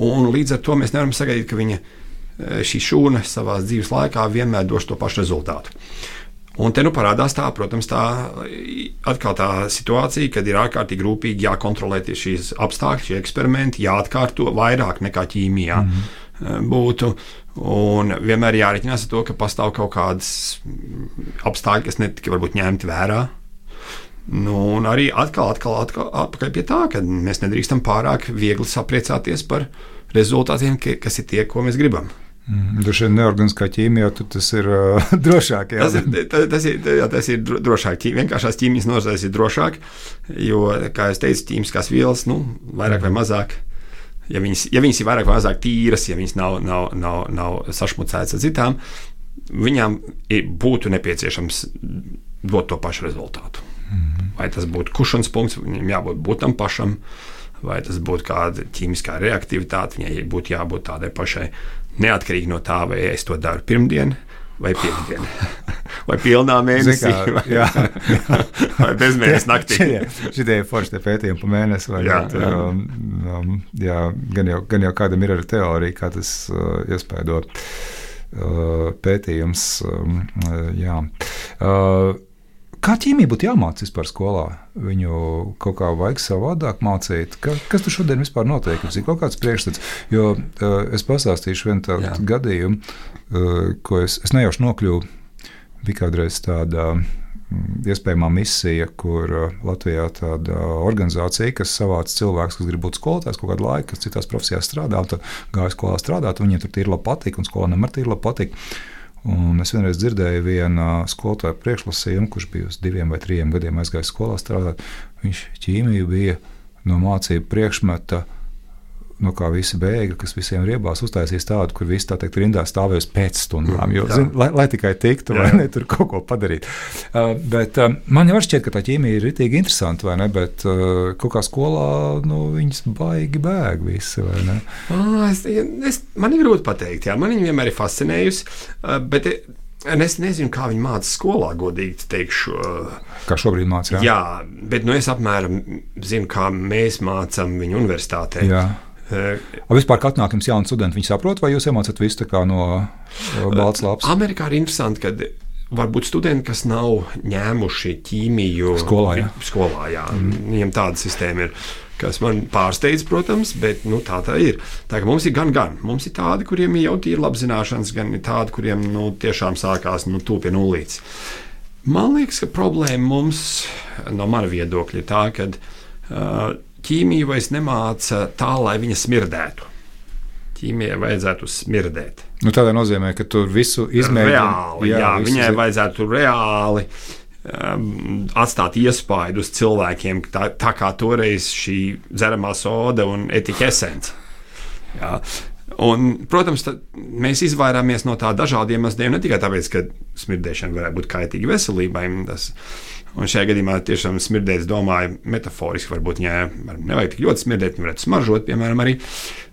Un līdz ar to mēs nevaram sagaidīt, ka viņa, eh, šī šūna savā dzīves laikā vienmēr dos to pašu rezultātu. Un te nu parādās tā, protams, tā atkal tā situācija, kad ir ārkārtīgi rūpīgi jākontrolē šīs apstākļi, šie eksperimenti, jāatkārto vairāk nekā ķīmijā. Mm -hmm būtu. Un vienmēr jārēķinās ar to, ka pastāv kaut kādas apstākļi, kas netika varbūt ņemti vērā. Nu, un arī atkal, atkal, atkal atpakaļ pie tā, ka mēs nedrīkstam pārāk viegli sapriecāties par rezultātiem, kas ir tie, ko mēs gribam. Mm, Droši vien neorganiskā ķīmijā tas ir uh, drošāk. Jā. Tas, ir, tas, ir, jā, tas ir drošāk. Vienkāršās ķīmijas nozarēs ir drošāk, jo, kā jau teicu, ķīmiskās vielas nu, vairāk vai mazāk ja viņas, ja viņas ir vairāk vai mazāk tīras, ja viņas nav, nav, nav, nav sašmucētas ar citām, viņām būtu nepieciešams dot to pašu rezultātu. Mm. Vai tas būtu kušanas punkts, viņam jābūt būtam pašam, vai tas būtu kāda ķīmiskā reaktivitāte, viņai būtu jābūt tādai pašai, neatkarīgi no tā, vai es to daru pirmdien vai piekdiena. Vai pilnā mēnesī, kā, vai, jā, jā. vai bezmēnesis naktī. Šitie ir forši pētījumi pa mēnesi. Jā, jā. Um, um, jā, gan, jau, gan jau kādam ir arī teorija, kā tas uh, iespēdo uh, pētījums. Um, uh. Uh, Kā ķīmija būtu jāmācās vispār skolā? Viņu kaut kā vajag savādāk mācīt. Ka, kas tur šodien vispār notiek? Ir kaut kāds priekšstats. Jo uh, es pastāstīšu vienu tādu gadījumu, ko es, es nejauši nokļuvu. Bija kādreiz tāda mm, iespējamā misija, kur uh, Latvijā tāda organizācija, kas savāca cilvēkus, kas grib būt skolotājs kaut kādu laiku, kas citās profesijās strādā, un gāja skolā strādāt, un viņiem tur ir labi patīk, un skolēniem arī ir labi patīk. Un es vienreiz dzirdēju vienu skolotāju priekšlasījumu, kurš bija uz diviem vai trim gadiem aizgājis skolā strādāt. Viņš ķīmiju bija no mācību priekšmeta no kā visi bēgļi, kas visiem riebās, uztaisīs tādu, kur visi tā teikt, rindā stāvēs pēc stundām, jo, zin, lai, lai tikai tiktu, vai ne, tur kaut ko padarīt. Uh, bet uh, man jau šķiet, ka tā ķīmija ir ritīgi interesanta, vai ne, bet uh, kaut kā skolā, nu, viņas baigi bēg visi, vai ne? Oh, es, es, man ir grūti pateikt, jā, man viņa vienmēr ir fascinējusi, uh, bet Es nezinu, kā viņi mācīja skolā, godīgi teikšu. Kā šobrīd mācās? Jā. jā, bet nu, es apmēram zinu, kā mēs mācām viņu universitātē. Jā. Uh, vispār, kad nāk jums jauni studenti, viņi saprot, vai jūs iemācāt visu no balts lapas? Amerikā ir interesanti, ka varbūt studenti, kas nav ņēmuši ķīmiju skolā, jā. skolā jā. Mm. Viņiem tāda sistēma ir. Kas man pārsteidz, protams, bet nu, tā tā ir. Tā mums ir gan, gan. Mums ir tādi, kuriem jau ir labi zināšanas, gan tādi, kuriem nu, tiešām sākās nu, tuvu pie nulles. Man liekas, ka problēma mums, no mana viedokļa, ir tā, ka uh, ķīmija vairs nemāca tā, lai viņa smirdētu. Ķīmijai vajadzētu smirdēt. Nu, tādā nozīmē, ka tur visu izmēģina. Reāli, jā, jā viņai zi... vajadzētu reāli um, atstāt iespaidu uz cilvēkiem, tā, tā kā toreiz šī dzeramā soda un etiķa esence. Jā. Un, protams, mēs izvairāmies no tā dažādiem iemesliem, ne tikai tāpēc, ka smirdēšana varētu būt kaitīga veselībai. Tas, Un šajā gadījumā tiešām smirdēt, es domāju, metaforiski varbūt viņai nevajag tik ļoti smirdēt, viņa varētu smaržot, piemēram, arī.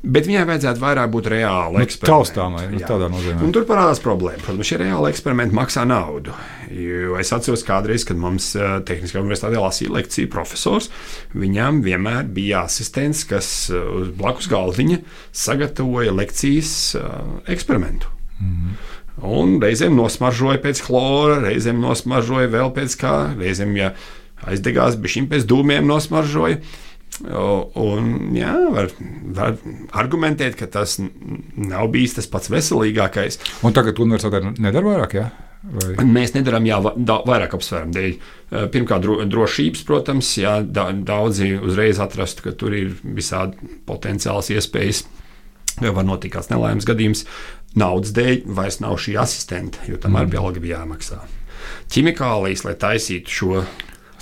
Bet viņai vajadzētu vairāk būt reāli nu, taustāmai, nu, tādā nozīmē. Un tur parādās problēma. Protams, šie reāli eksperimenti maksā naudu. Jo es atceros kādreiz, kad mums uh, Tehniskajā universitātē lasīja lekciju profesors. Viņam vienmēr bija asistents, kas uh, uz blakus galdiņa sagatavoja lekcijas uh, eksperimentu. Mm -hmm. Un reizēm nosmaržoja pēc chlora, reizēm nosmaržoja vēl pēc kā, reizēm, ja aizdegās, bija šim pēc dūmiem nosmaržoja. Un, jā, var, var argumentēt, ka tas nav bijis tas pats veselīgākais. Un tagad universitāte nedara vairāk, jā? Vai? Mēs nedarām jā, vairāk apsvērumu dēļ. Pirmkārt, dro, drošības, protams, jā, da, daudzi uzreiz atrastu, ka tur ir visādi potenciāls iespējas. Var notikt kāds nelaimes gadījums naudas dēļ vairs nav šī asistenta, jo tam mm. arī alga bija jāmaksā. Ķimikālijas, lai taisītu šo.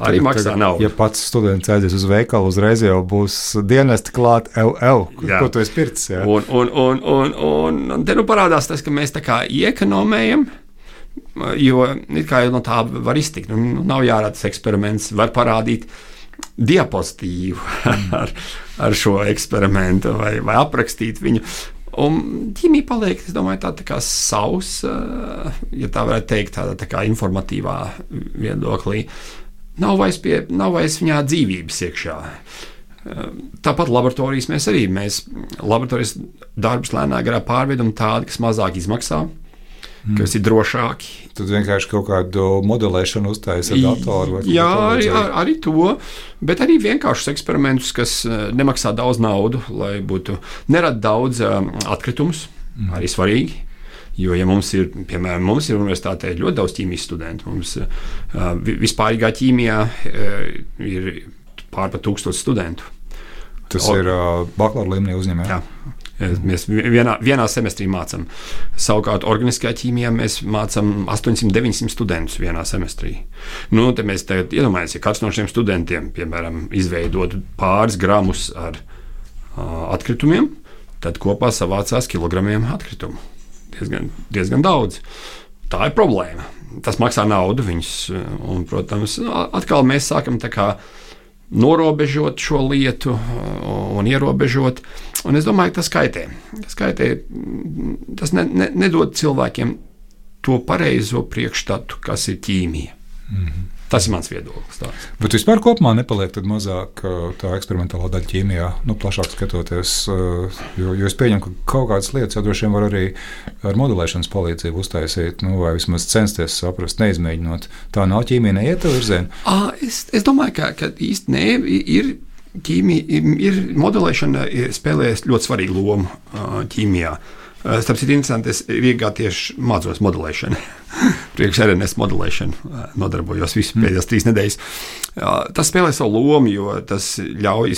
Arī maksā naudu. Ja pats students aizies uz veikalu, uzreiz jau būs dienesti klāt LL, jā. ko tu esi pircis. Jā. Un, un, un, un, un, un te nu parādās tas, ka mēs tā kā iekonomējam, jo kā no tā var iztikt. Nu, nav jārada tas eksperiments, var parādīt diapozitīvu mm. ar, ar šo eksperimentu vai, vai aprakstīt viņu. Un ķīmija paliek, es domāju, tā, tā kā sausa, ja tā varētu teikt, tāda tā kā informatīvā viedoklī. Nav vairs, pie, nav vairs viņā dzīvības iekšā. Tāpat laboratorijas mēs arī mēs laboratorijas darbus lēnāk garā pārvedam tādi, kas mazāk izmaksā, mm. kas ir drošāki. Tad vienkārši kaut kādu modelēšanu uztaisīt ar datoru. Jā, arī, ar, arī to, bet arī vienkāršus eksperimentus, kas eh, nemaksā daudz naudu, lai būtu nerad daudz um, atkritumus, mm. arī svarīgi. Jo, ja mums ir, piemēram, mums ir universitātē ļoti daudz ķīmijas studentu, mums uh, vispārīgā ķīmijā ir pārpa tūkstoši studentu. Tas o, ir uh, bakalaura līmenī uzņēmējs. Mēs vienā, vienā semestrī mācām. Savukārt, organiskajā ķīmijā mēs mācām 800-900 studentus vienā semestrī. Nu, mēs iedomājamies, ja kāds no šiem studentiem, piemēram, izveidotu pāris gramus ar uh, atkritumiem, tad kopā savācās kilogramiem atkritumu. Diezgan, diezgan daudz. Tā ir problēma. Tas maksā naudu. Viņus, un, protams, atkal mēs sākam tā kā norobežot šo lietu uh, un ierobežot. Un es domāju, ka tas kaitē. Tas, kaitē, tas ne, ne, nedod cilvēkiem to pareizo priekšstatu, kas ir ķīmija. Mm -hmm. Tas ir mans viedoklis. Tāds. Bet vispār kopumā nepaliek mazāk tā eksperimentālā daļa ķīmijā, nu, plašāk skatoties. Jo, jo es pieņemu, ka kaut kādas lietas jau droši vien var arī ar modelēšanas palīdzību uztaisīt, nu, vai vismaz censties saprast, neizmēģinot. Tā nav ķīmija, neiet tā virzienā. Es, es domāju, ka, ka īsti nē, ir. Ķīmija, ir modelēšana spēlējas ļoti svarīgu lomu ķīmijā. Uh, starp citu, interesanti, es Rīgā tieši mācos modelēšanu. Priekš RNS modelēšanu eh, nodarbojos visu mm. pēdējās trīs nedēļas. Tas spēlē savu lomu, jo tas ļauj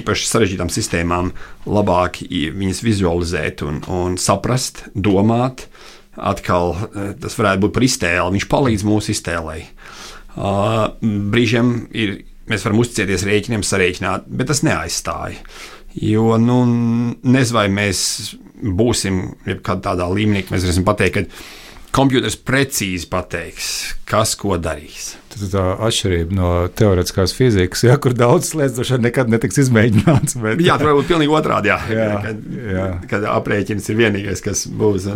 īpaši sarežģītām sistēmām labāk viņas vizualizēt un, un saprast, domāt. Atkal eh, tas varētu būt par iztēli, viņš palīdz mūsu iztēlei. Brīžiem ir, mēs varam uzticēties rēķiniem, sarēķināt, bet tas neaizstāja. Jo nu, nezinu, vai mēs būsim tādā līmenī, ka mēs varēsim pateikt, ka kompjuters precīzi pateiks, kas ko darīs. Ir tā atšķirība no teorētiskās fizikas, ja, kur daudz lietas droši vien nekad netiks izmēģināts. Bet... Jā, tur var būt pilnīgi otrādi. Jā, Jā, kad, jā. kad aprēķins ir vienīgais, kas būs.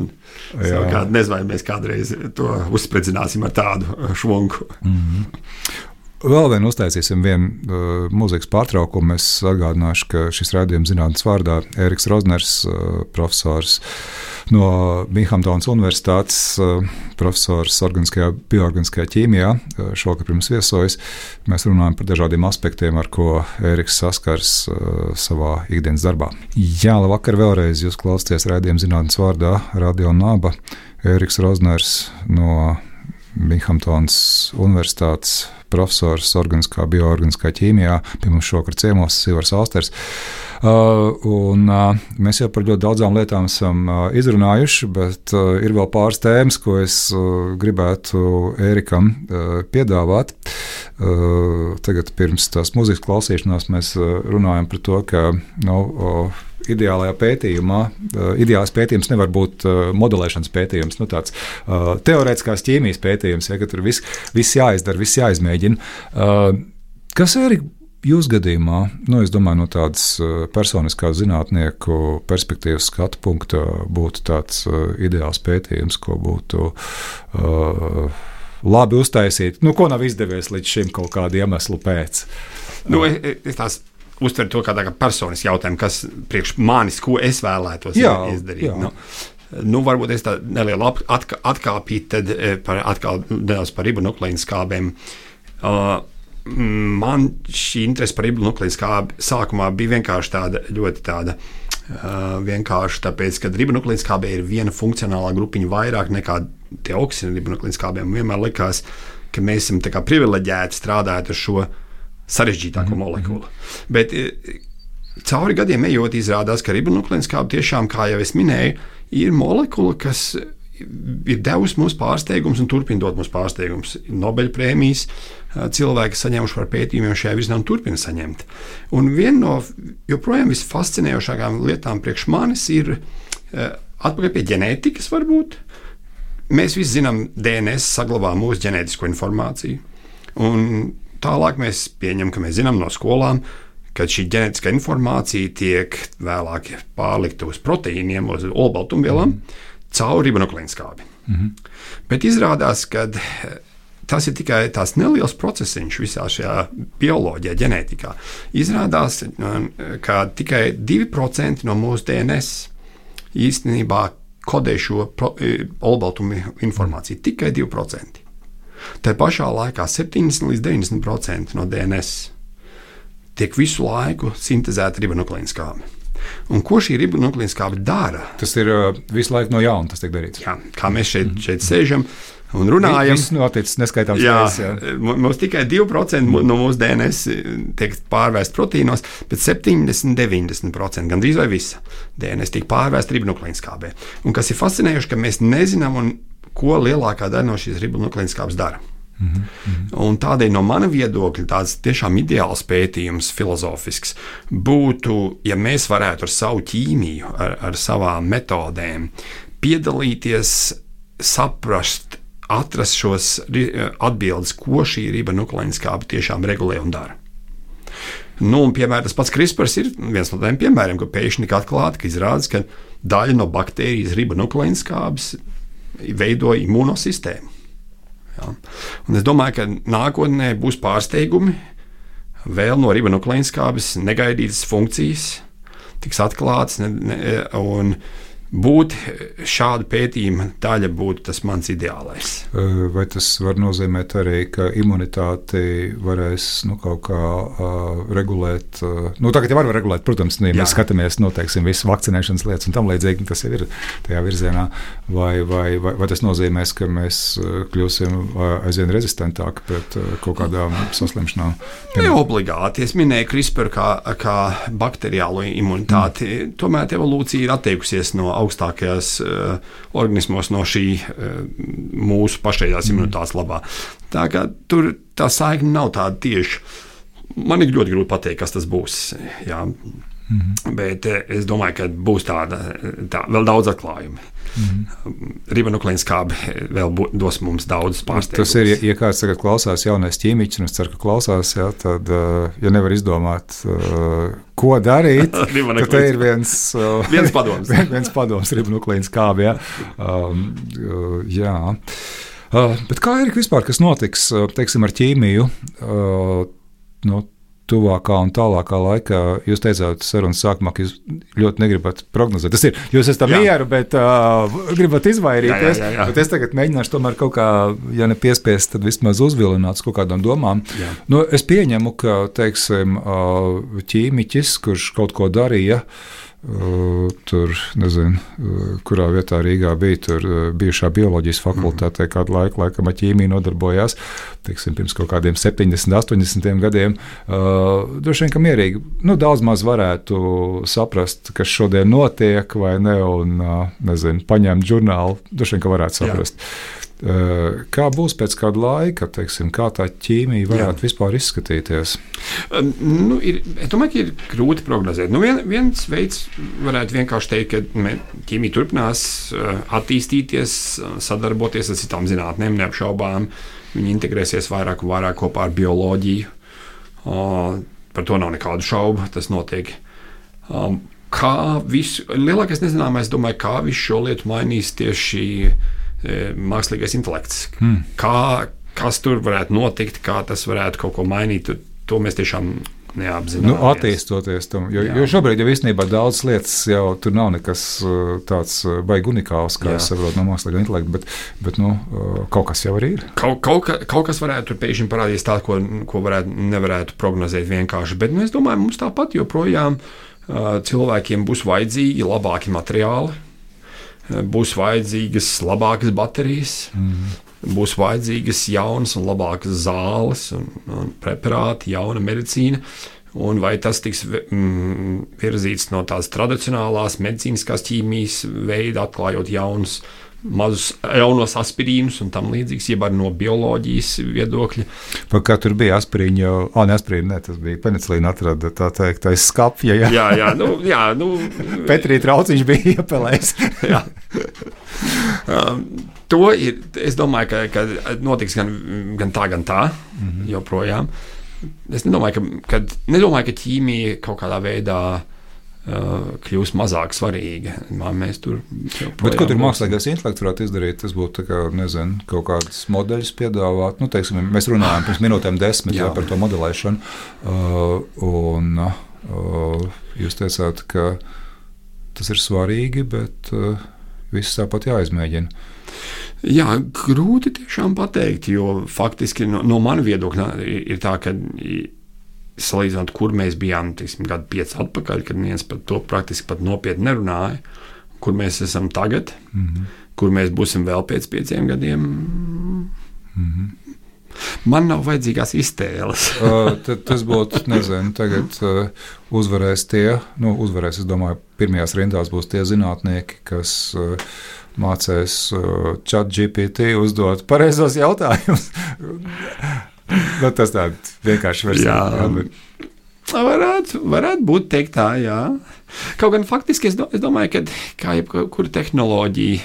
Nezinu, vai mēs kādreiz to uzspridzināsim ar tādu švunku. Mm -hmm. Vēl vien uztaisīsim vienu uh, mūzikas pārtraukumu. Es atgādināšu, ka šis raidījums zinātnīs vārdā Eriks Rozners, uh, profesors no Binghamtonas Universitātes, uh, profesors organiskajā, bioorganiskajā ķīmijā, uh, šovakar pirms viesojas. Mēs runājam par dažādiem aspektiem, ar ko Eriks saskars uh, savā ikdienas darbā. Jā, labvakar vēlreiz. Jūs klausāties raidījuma zinātnīs vārdā Radio Naba. Eriks Rozners no Binghamtonas Universitātes profesors organiskā, bioorganiskā ķīmijā. Pie mums šovakar ciemos Sivars Austers. Uh, un, uh, mēs jau par ļoti daudzām lietām esam uh, izrunājuši, bet ir vēl pāris tēmas, ko es gribētu Ērikam piedāvāt. Tagad, pirms tās muzikas klausīšanās, mēs runājam par to, ka nu, ideālajā pētījumā, uh, ideālais pētījums nevar būt uh, modelēšanas pētījums, nu, tāds uh, teorētiskās ķīmijas pētījums, ja tur viss vis jāizdara, viss jāizmēģina. Kas ir jūsu gadījumā, nu, es domāju, no tādas personiskās zinātnieku perspektīvas skatu punkta, būtu tāds ideāls pētījums, ko būtu. Uh, Labi uztaisīt, nu, ko nav izdevies līdz šim kaut kāda iemesla pēc. Nu, es, es tās uztver to kā tādu personisku jautājumu, kas priekš manis, ko es vēlētos jā, izdarīt. Jā. Nu, nu, varbūt es tādu nelielu atka, atkāpīju, tad par, atkal nedaudz par ribonukleīnu skābēm. Uh, man šī interese par ribonukleīnu skābi sākumā bija vienkārši tāda ļoti tāda. Uh, vienkārši tāpēc, ka ribonukleīna skābē ir viena funkcionālā grupiņa vairāk nekā tie oksīna ribonukleīna skābēm. Vienmēr likās, ka mēs esam privileģēti strādājot ar šo uh, sarežģītāko mm -hmm. molekulu. Bet e, cauri gadiem ejot, izrādās, ka ribonukleīns kāpa tiešām, kā jau es minēju, ir molekula, kas ir devusi mums pārsteigumus un turpina dot mums pārsteigumus. Nobelprēmijas e, cilvēki saņēmuši par pētījumiem šajā virzienā un turpina saņemt. Un viena no joprojām visfascinējošākajām lietām priekš manis ir e, atpakaļ pie ģenētikas, varbūt. Mēs visi zinām, DNS saglabā mūsu ģenētisko informāciju. Un Tālāk mēs pieņemam, ka mēs zinām no skolām, ka šī ģenētiskā informācija tiek vēlāk pārlikta uz proteīniem, uz olbaltumvielām, mm -hmm. caur ribonukleīnu skābi. Mm -hmm. Bet izrādās, ka tas ir tikai tās neliels procesiņš visā šajā bioloģijā, ģenētikā. Izrādās, ka tikai 2% no mūsu DNS īstenībā kodē šo olbaltumu informāciju. Tikai 2%. Tā pašā laikā 70 līdz 90% no DNS tiek visu laiku sintēzēta ribonukleīna skābe. Un ko šī ribonukleīna skābe dara? Tas ir uh, visu laiku no jauna, tas tiek darīts. Jā, kā mēs šeit, mhm. šeit sēžam. Un runājam, tas noticis neskaitāms reizes. Jā. Mums tikai 2% no mūsu DNS tiek pārvērsta proteīnos, bet 70-90% gandrīz vai visa DNS tiek pārvērsta ribonukleīna skābē. Un kas ir fascinējoši, ka mēs nezinām, un ko lielākā daļa no šīs ribonukleīnas dara. Mm -hmm. Tādēļ no mana viedokļa tāds tiešām ideāls pētījums, filozofisks, būtu, ja mēs varētu ar savu ķīmiju, ar, ar savām metodēm piedalīties, saprast, atrast šos atbildes, ko šī ribonukleīna skābe tiešām regulē un dara. Nu, un, piemēram, tas pats CRISPR ir viens no tiem piemēriem, ka pēkšņi tika atklāts, ka izrādās, ka daļa no baktērijas ribonukleīna skābes veido imūnosistēmu. Ja. Un es domāju, ka nākotnē būs pārsteigumi, vēl no ribonukleīna skābes negaidītas funkcijas tiks atklātas. Ne, ne, un, būt šāda pētījuma daļa, būtu tas mans ideālais. Vai tas var nozīmēt arī, ka imunitāti varēs nu, kaut kā uh, regulēt? Uh, nu, tagad jau var regulēt, protams, ja mēs skatāmies noteiksim visu vakcinēšanas lietas un tam līdzīgi, tas jau ir tajā virzienā. Vai, vai, vai, vai tas nozīmēs, ka mēs kļūsim aizvien rezistentāki pret kaut kādām saslimšanām? Ne obligāti. Es minēju CRISPR kā, kā bakteriālo imunitāti. Mm. Tomēr evolūcija ir atteikusies no augstākajās uh, organismos no šī uh, mūsu pašreizējās mm. imunitātes labā. Tā kā tur tā saikne nav tāda tieša. Man ir ļoti grūti pateikt, kas tas būs. Jā. Mm -hmm. Bet es domāju, ka būs tāda, tā, vēl daudz atklājumu. Mm -hmm. Ribonuklīns skābi vēl dos mums daudz pārsteigumu. Tas ir, ja, kāds tagad klausās jaunais ķīmiķis, un es ceru, ka klausās, jā, tad, ja nevar izdomāt, ko darīt, tad te ir viens, viens padoms. viens padoms ribonuklīns skābi. Jā. Um, jā. Uh, bet kā ir vispār, kas notiks teiksim, ar ķīmiju? Uh, no tuvākā un tālākā laikā. Jūs teicāt, sarunas sākumā, ka jūs ļoti negribat prognozēt. Tas ir, jūs esat mieru, bet uh, gribat izvairīties. Jā, jā, jā. Bet es tagad mēģināšu tomēr kaut kā, ja ne piespiest, tad vismaz uzvilināt uz kaut kādām domām. Jā. Nu, es pieņemu, ka, teiksim, uh, ķīmiķis, kurš kaut ko darīja, Uh, tur nezinu, kurā vietā Rīgā bija. Tur bijušā bioloģijas fakultātē kādu laiku, laikam, ar ķīmiju nodarbojās. Teiksim, pirms kaut kādiem 70, 80 gadiem. Droši vien, ka mierīgi nu, daudz maz varētu saprast, kas šodien notiek, vai ne, un nezinu, paņemt žurnālu. Droši vien, ka varētu saprast. Jā. Eh, kā būs pēc kāda laika, teiksim, kā tā ķīmija varētu Jā. vispār izskatīties? Nu, ir, es domāju, ka ir grūti prognozēt. Nu, vien, viens veids varētu vienkārši teikt, ka ķīmija turpinās eh, attīstīties, sadarboties ar citām zinātnēm, neapšaubām. Viņi integrēsies vairāk un vairāk kopā ar bioloģiju. Par to nav nekādu šaubu. Tas notiek. Kā visu, lielākais nezināmais, domāju, kā visu šo lietu mainīs tieši E, mākslīgais intelekts. Hmm. Kā, kas tur varētu notikt, kā tas varētu kaut ko mainīt, to mēs tiešām neapzināmies. Nu, attīstoties tam, jo, Jā. jo šobrīd jau īstenībā daudz lietas jau tur nav nekas e, tāds e, baigi unikāls, kā Jā. es saprotu no mākslīgā intelekta, bet, bet nu, kaut kas jau arī ir. Kaut, kaut, ka, kaut kas varētu tur pēkšņi parādīties tāds, ko, ko varētu, nevarētu prognozēt vienkārši, bet nu, es domāju, mums tāpat joprojām cilvēkiem būs vajadzīgi labāki materiāli būs vajadzīgas labākas baterijas, mm. būs vajadzīgas jaunas un labākas zāles un, un preparāti, jauna medicīna. Un vai tas tiks mm, virzīts no tādas tradicionālās medicīniskās ķīmijas veida, atklājot jaunus mazus jaunos aspirīnus un tam līdzīgs, jeb no bioloģijas viedokļa. Par kā tur bija aspirīna, jau, ah, ne aspirīna, ne, tas bija penicilīna atrada, tā teikt, aiz skapja, jā. Jā, jā, nu, jā, nu. Petrī trauciņš bija iepelējis. jā. um, to ir, es domāju, ka, ka notiks gan, gan tā, gan tā, mm -hmm. joprojām. Es nedomāju, ka, ka, nedomāju, ka ķīmija kaut kādā veidā Uh, kļūs mazāk svarīga. Mēs tur Bet, ko tur mākslīgais intelekts varētu izdarīt? Tas būtu kā, nezinu, kaut kāds modeļus piedāvāt. Nu, teiksim, mēs runājam pirms minūtēm desmit jā. Jā, par to modelēšanu. Uh, un, uh, jūs teicāt, ka tas ir svarīgi, bet uh, viss tāpat jāizmēģina. Jā, grūti tiešām pateikt, jo faktiski no, no manas viedokļa ir tā, ka salīdzinot, kur mēs bijām tiksim, gadu pieci atpakaļ, kad neviens par to praktiski pat nopietni nerunāja, kur mēs esam tagad, mm -hmm. kur mēs būsim vēl pēc pieciem gadiem. Mm -hmm. Man nav vajadzīgās iztēles. uh, tas būtu, nezinu, tagad uh, uzvarēs tie, nu, uzvarēs, es domāju, pirmajās rindās būs tie zinātnieki, kas uh, mācēs uh, chat GPT uzdot pareizos jautājumus. Nu, tas tāds vienkārši var būt. Varētu, varētu būt teikt tā, jā. Kaut gan faktiski es, do, es domāju, ka kā jebkura tehnoloģija,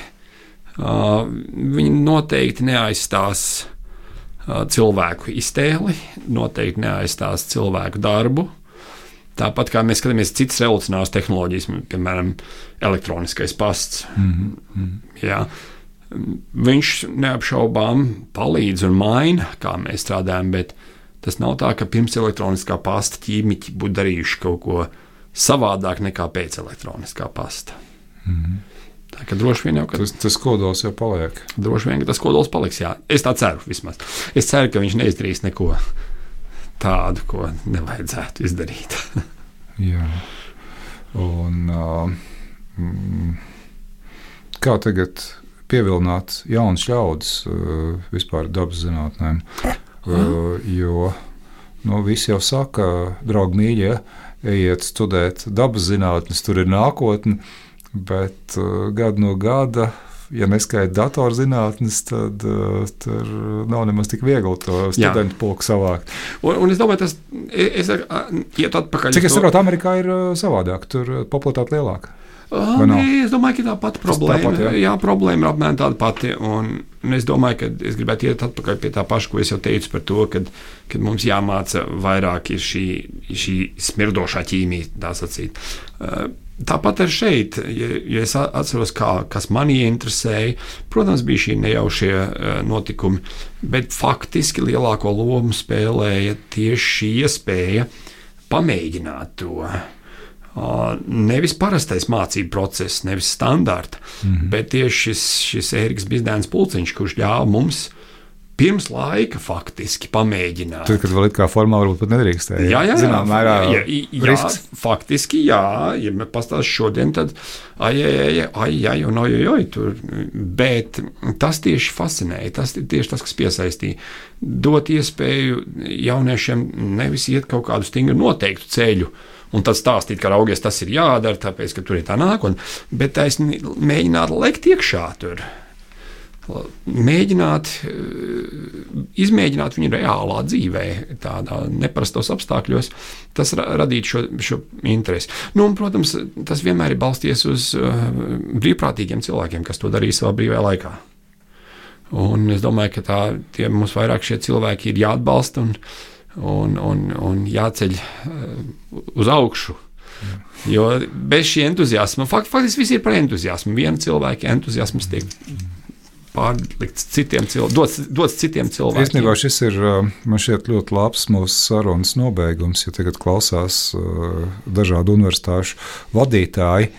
uh, viņi noteikti neaizstās uh, cilvēku iztēli, noteikti neaizstās cilvēku darbu. Tāpat kā mēs skatāmies citas revolucionāras tehnoloģijas, piemēram, elektroniskais pasts. Mm -hmm. Jā. Viņš neapšaubām palīdz un maina, kā mēs strādājam, bet tas nav tā, ka pirms elektroniskā pasta ķīmiķi būtu darījuši kaut ko savādāk nekā pēc elektroniskā pasta. Mm -hmm. Tā kā droši vien jau ka, tas, tas kodols jau paliek. Droši vien, ka tas kodols paliks. Jā. Es tā ceru vismaz. Es ceru, ka viņš neizdarīs neko tādu, ko nevajadzētu izdarīt. jā. Un, uh, mm, kā tagad pievilināt jaunas ļaudis uh, vispār dabas zinātnēm. Uh, jo nu, visi jau saka, draugi mīļie, ejiet studēt dabas zinātnes, tur ir nākotne, bet uh, gadu no gada ja neskaita datorzinātnes, tad tur nav nemaz tik viegli to studentu pulku savākt. Un, un es domāju, tas es, es, iet atpakaļ. Cik es saprotu, Amerikā ir savādāk, tur popularitāte lielāka. Nē, es domāju, ka tā pati problēma, tāpat, jā. Jā, problēma ir apmēram tāda pati. Un, es domāju, ka es gribētu iet atpakaļ pie tā paša, ko es jau teicu par to, ka mums jāmāca vairāk šī, šī smirdošā ķīmija, tā sacīt. Tāpat arī šeit, ja, ja es atceros, kā, kas manī interesēja, protams, bija šie nejaušie notikumi, bet faktiski lielāko lomu spēlēja tieši šī iespēja pamēģināt to. Nevis parastais mācību process, nevis standarta, mm -hmm. bet tieši šis, šis Ēriks Bizdēns pulciņš, kurš ļāva mums pirms laika faktiski pamēģināt. Tur, kad vēl it kā formāli varbūt pat nedrīkstēja. Jā, jā, Zinām, jā, mērā jā, jā, risks. faktiski jā, ja mēs pastāstīsim šodien, tad ai, ai, ai, ai, un oi, oi, tur. Bet tas tieši fascinēja, tas ir tieši tas, kas piesaistīja. Dot iespēju jauniešiem nevis iet kaut kādu stingru noteiktu ceļu. Un tad stāstīt, ka augies tas ir jādara, tāpēc, ka tur ir tā nākotne, bet es mēģinātu lekt iekšā tur mēģināt, eh, izmēģināt viņu reālā dzīvē, tādā neparastos apstākļos, tas radītu šo, šo interesi. Nu, un, protams, tas vienmēr ir balstīts uz uh, brīvprātīgiem cilvēkiem, kas to darīja savā brīvajā laikā. Un es domāju, ka tā, tie mums vairāk šie cilvēki ir jāatbalsta un, un, un, un jāceļ uh, uz augšu. Jo bez šī entuziasma, fakt, faktiski viss ir par entuziasmu. Viena cilvēka entuziasms tiek pārlikts citiem cilvēkiem, dots, dots citiem cilvēkiem. Īstenībā šis ir man šķiet ļoti labs mūsu sarunas nobeigums, ja tagad klausās dažādu universitāšu vadītāji.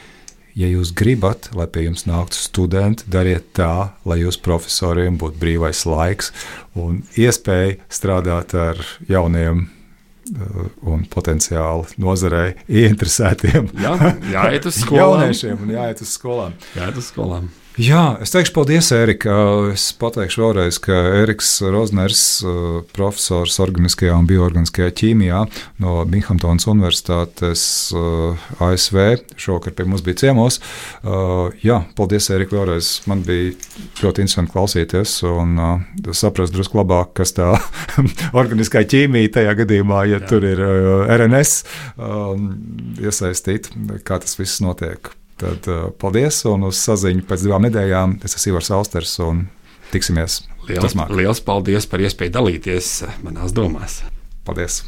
Ja jūs gribat, lai pie jums nāktu studenti, dariet tā, lai jūsu profesoriem būtu brīvais laiks un iespēja strādāt ar jauniem un potenciāli nozarei ieinteresētiem. Jā, jāiet uz skolām. Jauniešiem un jāiet uz skolām. Jāiet uz skolām. Jā, es teikšu paldies, Erika. Es pateikšu vēlreiz, ka Eriks Rozners, profesors organiskajā un bioorganiskajā ķīmijā no Binghamtonas Universitātes ASV, šovakar pie mums bija ciemos. Jā, paldies, Erika, vēlreiz. Man bija ļoti interesanti klausīties un saprast drusku labāk, kas tā organiskā ķīmija tajā gadījumā, ja jā. tur ir RNS iesaistīta, kā tas viss notiek. Tad uh, paldies un uz saziņu pēc divām nedēļām. Es esmu Ivars Austers un tiksimies. Liels, liels paldies par iespēju dalīties manās domās. Paldies!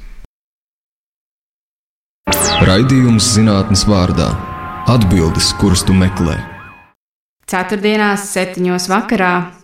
Raidījums zinātnes vārdā - atbildes, kuras tu meklē. Ceturtdienās, septiņos vakarā